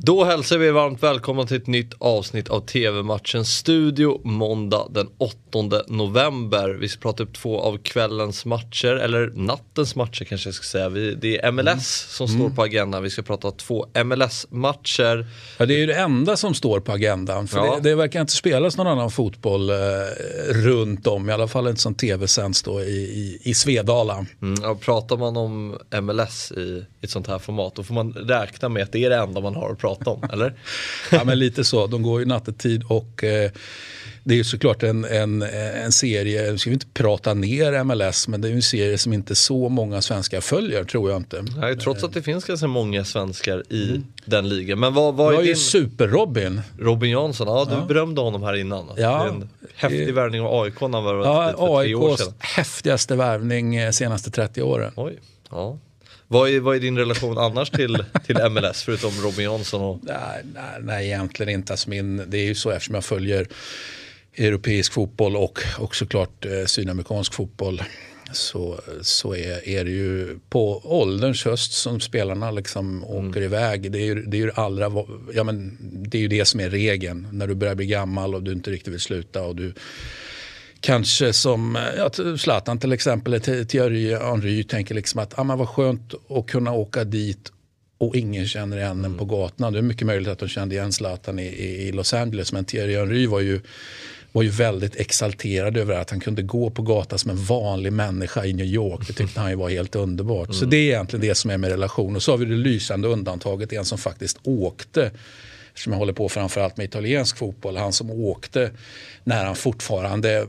Då hälsar vi varmt välkomna till ett nytt avsnitt av TV-matchen Studio måndag den 8 november. Vi ska prata upp två av kvällens matcher, eller nattens matcher kanske jag ska säga. Vi, det är MLS mm. som mm. står på agendan. Vi ska prata två MLS-matcher. Ja, det är ju det enda som står på agendan. För ja. det, det verkar inte spelas någon annan fotboll eh, runt om, i alla fall inte som tv-sänds då i, i, i Svedala. Mm, ja, pratar man om MLS i ett sånt här format, då får man räkna med att det är det enda man har att prata om, eller? ja, men lite så. De går ju nattetid och eh, det är ju såklart en, en, en serie, nu ska vi inte prata ner MLS, men det är ju en serie som inte så många svenskar följer, tror jag inte. Nej, trots att det finns ganska många svenskar i mm. den ligan. Men vad, vad är din... Super-Robin. Robin Jansson, ja du ja. berömde honom här innan. Ja. En häftig värvning av AIK när han var ja, för tre år sedan. häftigaste värvning eh, senaste 30 åren. Oj. Ja. Vad är, vad är din relation annars till, till MLS förutom Robin Jansson? Och... Nej, nej, nej, egentligen inte. Alltså min, det är ju så eftersom jag följer europeisk fotboll och, och såklart eh, sydamerikansk fotboll så, så är, är det ju på ålderns höst som spelarna liksom mm. åker iväg. Det är, ju, det, är ju allra, ja, men det är ju det som är regeln. När du börjar bli gammal och du inte riktigt vill sluta och du kanske som ja, Zlatan till exempel, Thierry Henry tänker liksom att ah, men vad skönt att kunna åka dit och ingen känner igen mm. en på gatorna. Det är mycket möjligt att de kände igen Zlatan i, i Los Angeles men Thierry Henry var ju var ju väldigt exalterad över att han kunde gå på gatan som en vanlig människa i New York. Det tyckte han ju var helt underbart. Mm. Så det är egentligen det som är med relation. Och så har vi det lysande undantaget, en som faktiskt åkte som jag håller på framförallt med italiensk fotboll. Han som åkte när han fortfarande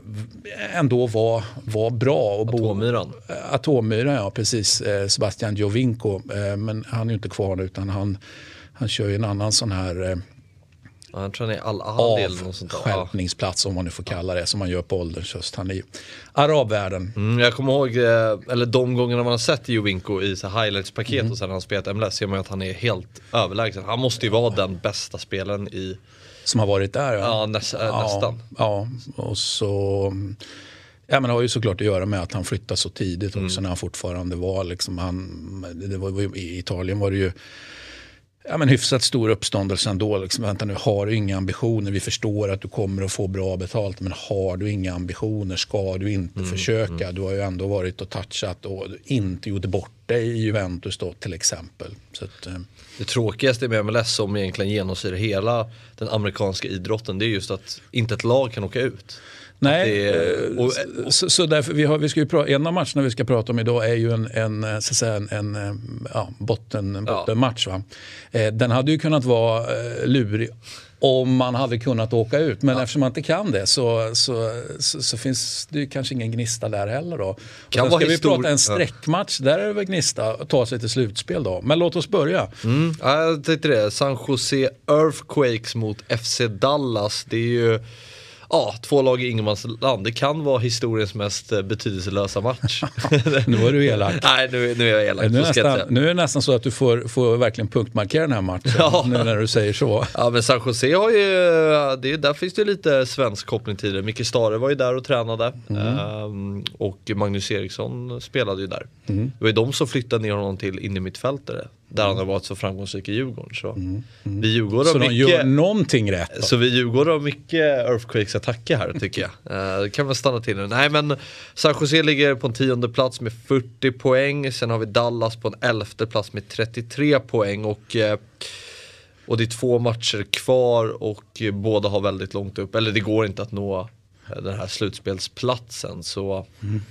ändå var, var bra. Och Atommyran? Atommyran, ja precis. Eh, Sebastian Giovinco. Eh, men han är ju inte kvar nu utan han, han kör ju en annan sån här eh, Ja, jag tror han är Al-Ahly eller något sånt där. Skärpningsplats om man nu får kalla det, som man gör på ålderns höst. Han är ju arabvärlden. Mm, jag kommer ihåg, eh, eller de gångerna man har sett Jovinko i så highlights-paket mm. och sen när han spelat MLS ser man ju att han är helt överlägsen. Han måste ju vara den bästa spelaren i... Som har varit där ja. Ja, näs ja nästan. Ja, och så... Ja, men det har ju såklart att göra med att han flyttade så tidigt också mm. när han fortfarande var liksom, han, det var, I Italien var det ju ja, men hyfsat stor uppståndelse ändå. Liksom, vänta nu, har du inga ambitioner? Vi förstår att du kommer att få bra betalt, men har du inga ambitioner ska du inte mm, försöka. Mm. Du har ju ändå varit och touchat och inte gjort bort dig i Juventus då till exempel. Så att, eh. Det tråkigaste med MLS som egentligen genomsyrar hela den amerikanska idrotten det är just att inte ett lag kan åka ut. Nej, är, och, och, så, så, därför vi har, vi ska ju prata, en av matcherna vi ska prata om idag är ju en, en, så att säga, en, en ja, botten, bottenmatch. Va? Eh, den hade ju kunnat vara eh, lurig om man hade kunnat åka ut. Men ja. eftersom man inte kan det så, så, så, så, finns det kanske ingen gnista där heller. Då. Kan ska vi prata en sträckmatch, där är det väl gnista att ta sig till slutspel då. Men låt oss börja. Mm. Ja, jag tänkte det, San Jose Earthquakes mot FC Dallas. Det är ju ja, två lag i ingenmansland. Det kan vara historiens mest eh, betydelselösa match. nu var du elak. Nej, nu, nu är jag elak. Nu är, nästan, nu är det nästan så att du får, får verkligen punktmarkera den här matchen. Ja. Nu när du säger så. Ja, men San Jose har ju, det, där finns det lite svensk koppling till det. Micke Stare var ju där och tränade. Mm. Um, och Magnus Eriksson spelade ju där. Mm. Det var ju de som flyttade ner honom till innermittfältare där han har varit så framgångsrik i Djurgården. Så, mm. Mm. Vi Djurgården så de gör någonting rätt? Då. Så vi Djurgården har mycket Earthquakes-attacker här tycker jag. Uh, kan man stanna till nu. Nej men San Jose ligger på en tionde plats med 40 poäng. Sen har vi Dallas på en elfte plats med 33 poäng. Och, uh, och det är två matcher kvar och uh, båda har väldigt långt upp. Eller det går inte att nå den här slutspelsplatsen. Så mm.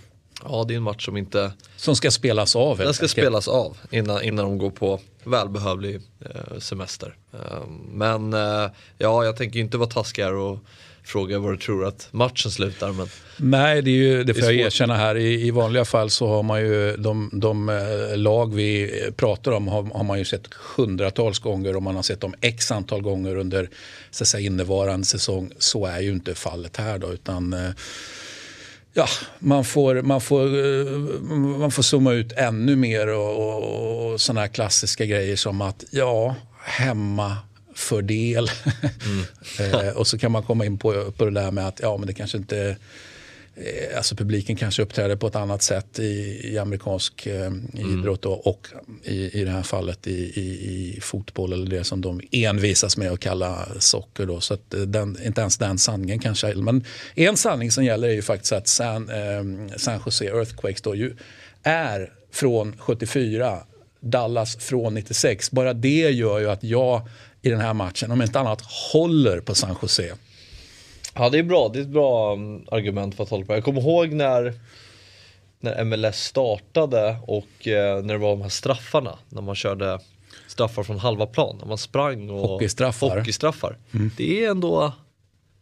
Ja, det är en match som inte... Som ska spelas av? Den ska spelas av innan, innan de går på välbehövlig eh, semester. Eh, men eh, ja, jag tänker inte vara taskig här och fråga vad du tror att matchen slutar. Men Nej, det, är ju, det får jag erkänna här. I, I, vanliga fall så har man ju de, de eh, lag vi pratar om har, har, man ju sett hundratals gånger och man har sett dem x antal gånger under så säga, innevarande säsong. Så är ju inte fallet här då, utan eh, ja, man, får, man, får, eh, man får zooma ut ännu mer och, och, och sådana här klassiska grejer som att ja, hemma fördel. Mm. eh, och så kan man komma in på, på det där med att ja, men det kanske inte Alltså publiken kanske uppträder på ett annat sätt i, i amerikansk eh, mm. idrott och, och, i, i det här fallet i, i, i, fotboll eller det som de envisas med att kalla socker. Då. Så att den, inte ens den sanningen kanske. Men en sanning som gäller är ju faktiskt att San, eh, San Jose Earthquakes då ju är från 74, Dallas från 96. Bara det gör ju att jag i den här matchen, om inte annat, håller på San Jose. Ja det är bra, det är ett bra mm, argument för att hålla på. Jag kommer ihåg när, när MLS startade och eh, när det var de här straffarna, när man körde straffar från halva plan, när man sprang och hockeystraffar. hockeystraffar. Mm. Det är ändå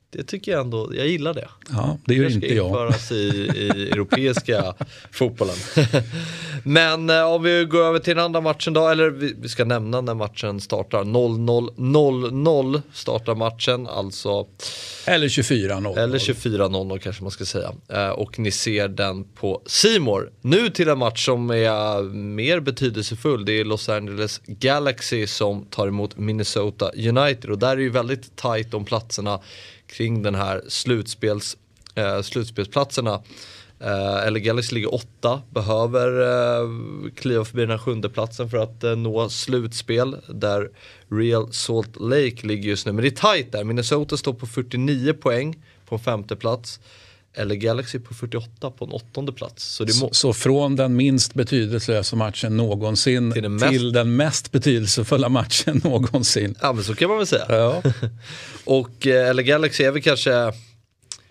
det tycker jag ändå, jag gillar det. Ja, det gör inte jag. Det ska i, i europeiska fotbollen. Men eh, om vi går över till den andra matchen då, eller vi, vi ska nämna när matchen startar. 0-0-0-0 startar matchen, alltså. Eller 24-0. Eller 24-0 kanske man ska säga. Eh, och ni ser den på Simor. Nu till en match som är mer betydelsefull. Det är Los Angeles Galaxy som tar emot Minnesota United och där är det ju väldigt tight om platserna kring den här slutspels, eh, slutspelsplatserna. Eh, eller Galaxy ligger åtta, behöver eh, kliva förbi den här sjunde platsen för att eh, nå slutspel. Där Real Salt Lake ligger just nu. Men det är tight där, Minnesota står på 49 poäng på en femte plats eller Galaxy på 48 på en åttonde plats. Så, så, så, från den minst betydelselösa matchen någonsin till den mest, till den mest betydelsefulla matchen någonsin. Ja men så kan man väl säga. Ja. och eh, eller Galaxy är väl kanske,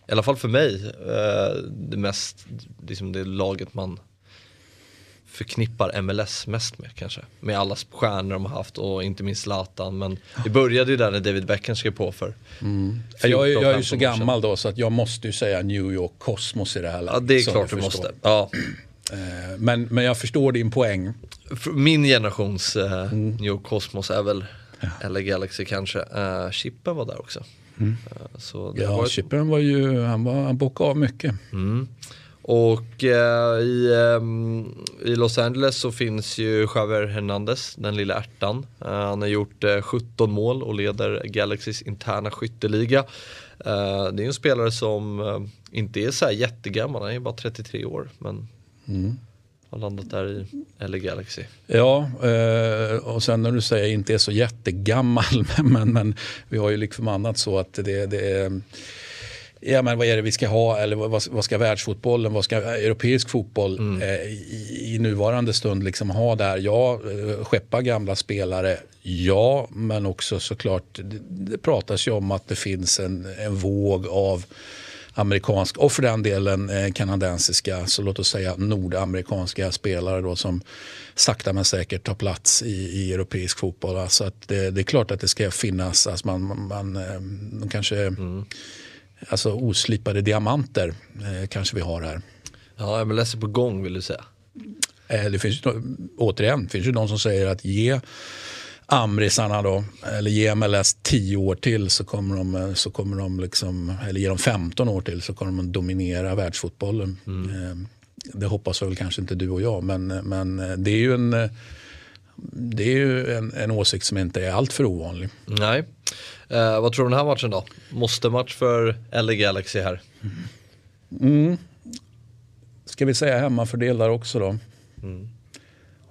i alla fall för mig, eh, det mest, liksom det laget man förknippar MLS mest med kanske. Med alla stjärnor de har haft och inte minst Zlatan. Men det började ju där när David Beckham skrev på för mm. Jag, jag är ju så gammal då så att jag måste ju säga New York Kosmos i det här läget. Ja det är klart du måste. Ja. Eh, men, men jag förstår din poäng. Min generations uh, mm. New York Kosmos är väl ja. LA Galaxy kanske. Uh, Chippen var där också. Mm. Uh, så ja, var... Chippen var ju, han, var, han bockade av mycket. Mm. Och eh, i, eh, i Los Angeles så finns ju Javier Hernandez, den lilla ärtan. Eh, han har gjort 17 mål och leder Galaxys interna skytteliga. Eh, det är en spelare som eh, inte är så här jättegammal, han är bara 33 år. Men mm. Har landat där i LA Galaxy. Ja, eh, och sen när du säger inte är så jättegammal, men, men vi har ju liksom annat så att det, det är ja, men vad är det vi ska ha eller vad, vad ska världsfotbollen, vad ska europeisk fotboll mm. eh, i, i, nuvarande stund liksom ha där? Ja, eh, skeppa gamla spelare, ja, men också såklart det, det pratas ju om att det finns en, en våg av amerikanska och för den delen eh, kanadensiska, så låt oss säga nordamerikanska spelare då som sakta men säkert tar plats i, i europeisk fotboll. Alltså att det, det, är klart att det ska finnas, alltså man, man, eh, kanske mm alltså oslipade diamanter eh, kanske vi har här. Ja, MLS är på gång vill du säga? Eh, det finns, återigen, det finns ju de som säger att ge amrisarna då, eller ge MLS 10 år till så kommer de, eh, så kommer de liksom, eller ge dem 15 år till så kommer de dominera världsfotbollen. Mm. Eh, det hoppas väl kanske inte du och jag, men, men det är ju en det är ju en, en åsikt som inte är alltför ovanlig. Nej. Eh, vad tror du om den här matchen då? Måste match för LA Galaxy här? Mm. Ska vi säga hemmafördelare också då? Mm.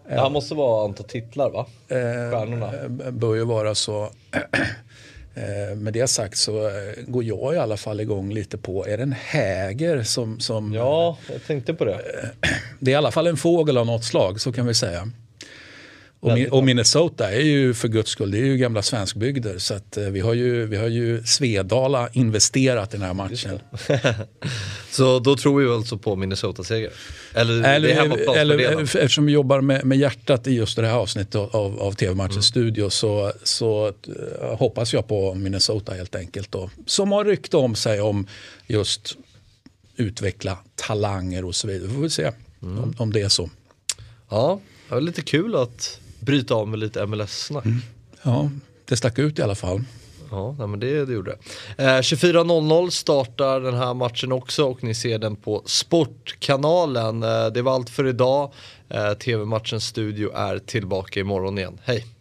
Det här måste vara antal titlar va? Eh, Stjärnorna. Eh, bör ju vara så. Eh, med det sagt så går jag i alla fall igång lite på, är det en häger som, som... Ja, jag tänkte på det. Det är i alla fall en fågel av något slag, så kan vi säga. Och, och, Minnesota är ju för guds skull, det är ju gamla svenskbygder. Så att, eh, vi, har ju, vi har ju Svedala investerat i den här matchen. så då tror vi alltså på Minnesota-seger? Eller, eller, eller eftersom vi jobbar med, med hjärtat i just det här avsnittet av, av TV-matchens mm. studio så, så uh, hoppas jag på Minnesota helt enkelt. Då, som har rykte om sig om just utveckla talanger och så vidare. Vi får vi se mm. om, om det är så. Ja, det var lite kul att bryta av med lite MLS-snack. Mm. Ja, det stack ut i alla fall. Ja, men det, det gjorde det. Eh, 24.00 startar den här matchen också och ni ser den på Sportkanalen. Eh, det var allt för idag. Eh, TV-matchens studio är tillbaka imorgon igen. Hej!